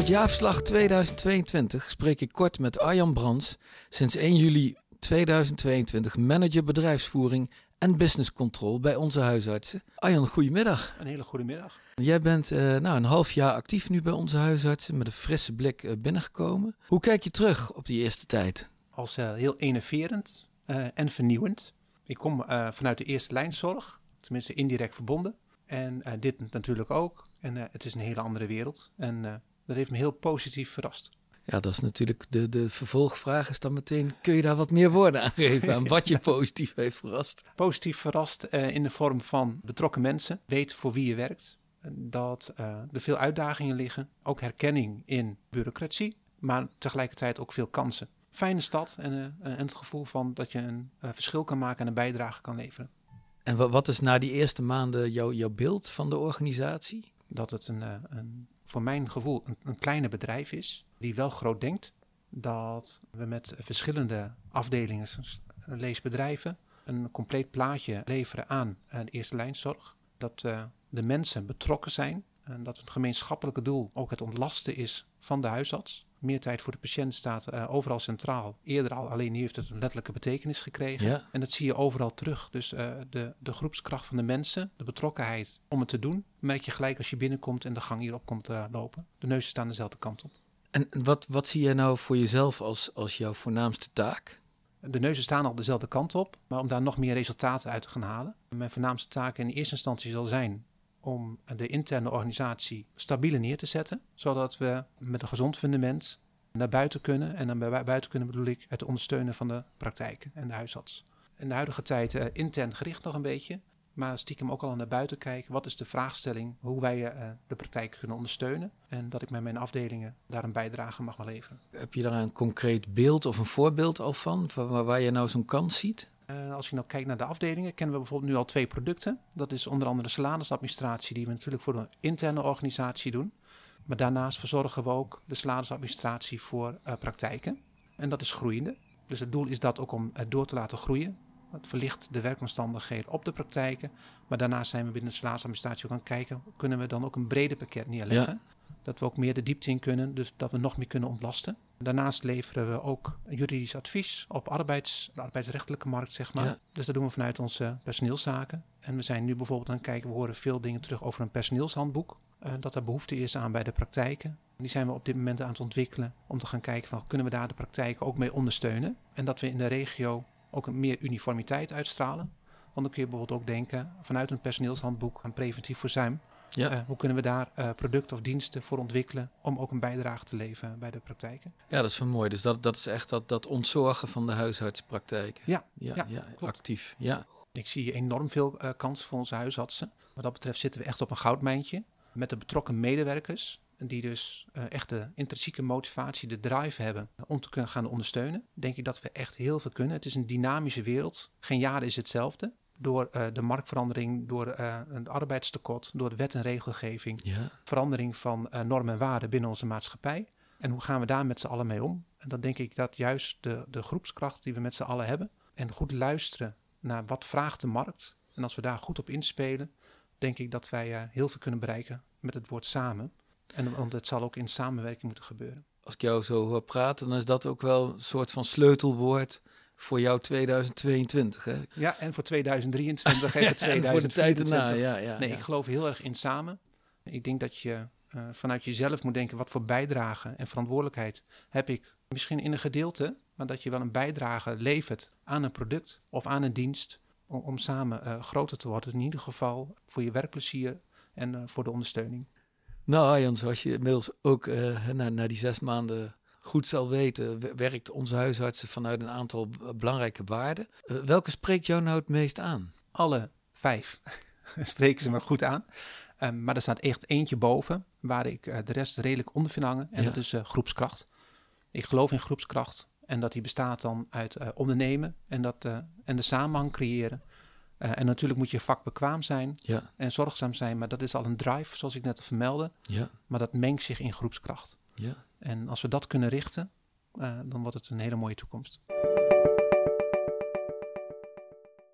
het jaarverslag 2022 spreek ik kort met Arjan Brands, sinds 1 juli 2022 manager bedrijfsvoering en business control bij onze huisartsen. Arjan, goedemiddag. Een hele goede middag. Jij bent uh, nou, een half jaar actief nu bij onze huisartsen met een frisse blik uh, binnengekomen. Hoe kijk je terug op die eerste tijd? Als uh, heel enerverend en vernieuwend. Ik kom vanuit de eerste lijnzorg, tenminste indirect verbonden. En dit natuurlijk ook. En het is een hele andere wereld. En dat heeft me heel positief verrast. Ja, dat is natuurlijk de, de vervolgvraag is dan meteen, kun je daar wat meer woorden aan geven aan wat je positief heeft verrast? Positief verrast uh, in de vorm van betrokken mensen, weet voor wie je werkt, dat uh, er veel uitdagingen liggen, ook herkenning in bureaucratie, maar tegelijkertijd ook veel kansen. Fijne stad en, uh, en het gevoel van dat je een verschil kan maken en een bijdrage kan leveren. En wat is na die eerste maanden jouw, jouw beeld van de organisatie? Dat het een, een voor mijn gevoel een, een kleine bedrijf is, die wel groot denkt. Dat we met verschillende afdelingen, leesbedrijven, een compleet plaatje leveren aan de eerste lijnzorg. Dat uh, de mensen betrokken zijn en dat het gemeenschappelijke doel ook het ontlasten is van de huisarts. Meer tijd voor de patiënt staat uh, overal centraal. Eerder al, alleen nu heeft het een letterlijke betekenis gekregen. Ja. En dat zie je overal terug. Dus uh, de, de groepskracht van de mensen, de betrokkenheid om het te doen, merk je gelijk als je binnenkomt en de gang hierop komt uh, lopen. De neuzen staan dezelfde kant op. En wat, wat zie jij nou voor jezelf als, als jouw voornaamste taak? De neuzen staan al dezelfde kant op, maar om daar nog meer resultaten uit te gaan halen. Mijn voornaamste taak in eerste instantie zal zijn om de interne organisatie stabieler neer te zetten, zodat we met een gezond fundament naar buiten kunnen. En dan bij buiten kunnen bedoel ik het ondersteunen van de praktijken en de huisarts. In de huidige tijd uh, intern gericht nog een beetje, maar stiekem ook al naar buiten kijken. Wat is de vraagstelling, hoe wij uh, de praktijk kunnen ondersteunen en dat ik met mijn afdelingen daar een bijdrage mag leveren. Heb je daar een concreet beeld of een voorbeeld al van, van waar je nou zo'n kans ziet? Uh, als je nou kijkt naar de afdelingen, kennen we bijvoorbeeld nu al twee producten. Dat is onder andere salarisadministratie, die we natuurlijk voor de interne organisatie doen. Maar daarnaast verzorgen we ook de salarisadministratie voor uh, praktijken. En dat is groeiende. Dus het doel is dat ook om het door te laten groeien. Het verlicht de werkomstandigheden op de praktijken. Maar daarnaast zijn we binnen de salarisadministratie ook aan het kijken... kunnen we dan ook een breder pakket neerleggen. Dat we ook meer de diepte in kunnen, dus dat we nog meer kunnen ontlasten. Daarnaast leveren we ook juridisch advies op arbeids, de arbeidsrechtelijke markt, zeg maar. Ja. Dus dat doen we vanuit onze personeelszaken. En we zijn nu bijvoorbeeld aan het kijken, we horen veel dingen terug over een personeelshandboek. Uh, dat er behoefte is aan bij de praktijken. Die zijn we op dit moment aan het ontwikkelen om te gaan kijken van kunnen we daar de praktijken ook mee ondersteunen. En dat we in de regio ook een meer uniformiteit uitstralen. Want dan kun je bijvoorbeeld ook denken vanuit een personeelshandboek aan preventief verzuim. Ja. Uh, hoe kunnen we daar uh, producten of diensten voor ontwikkelen om ook een bijdrage te leveren bij de praktijken? Ja, dat is wel mooi. Dus dat, dat is echt dat, dat ontzorgen van de huisartspraktijk. Ja, ja, ja, actief. Ja. Ik zie enorm veel uh, kansen voor onze huisartsen. Wat dat betreft zitten we echt op een goudmijntje met de betrokken medewerkers. Die dus echt de intrinsieke motivatie, de drive hebben om te kunnen gaan ondersteunen. Denk ik dat we echt heel veel kunnen. Het is een dynamische wereld. Geen jaar is hetzelfde door uh, de marktverandering, door uh, het arbeidstekort, door de wet en regelgeving, ja. verandering van uh, normen en waarden binnen onze maatschappij. En hoe gaan we daar met z'n allen mee om? En dan denk ik dat juist de, de groepskracht die we met z'n allen hebben en goed luisteren naar wat vraagt de markt. En als we daar goed op inspelen, denk ik dat wij heel veel kunnen bereiken met het woord samen. En want het zal ook in samenwerking moeten gebeuren. Als ik jou zo hoor praten, dan is dat ook wel een soort van sleutelwoord voor jou 2022, hè? Ja, en voor 2023 en ja, voor 2024. voor de tijd erna, ja, ja. nee, ja. ik geloof heel erg in samen. Ik denk dat je uh, vanuit jezelf moet denken, wat voor bijdrage en verantwoordelijkheid heb ik? Misschien in een gedeelte, maar dat je wel een bijdrage levert aan een product of aan een dienst om, om samen uh, groter te worden. In ieder geval voor je werkplezier en uh, voor de ondersteuning. Nou, Jan, zoals je inmiddels ook na, na die zes maanden goed zal weten, werkt onze huisartsen vanuit een aantal belangrijke waarden. Uh, welke spreekt jou nou het meest aan? Alle vijf spreken ze me goed aan. Um, maar er staat echt eentje boven, waar ik uh, de rest redelijk onder vind hangen. En Ja. dat is uh, groepskracht. Ik geloof in groepskracht. En dat die bestaat dan uit ondernemen en, dat, en de samenhang creëren. en natuurlijk moet je vakbekwaam zijn Ja, en zorgzaam zijn. Maar dat is al een drive, zoals ik net vermeldde. ja, Maar dat mengt zich in groepskracht. ja. En als we dat kunnen richten, uh, dan wordt het een hele mooie toekomst.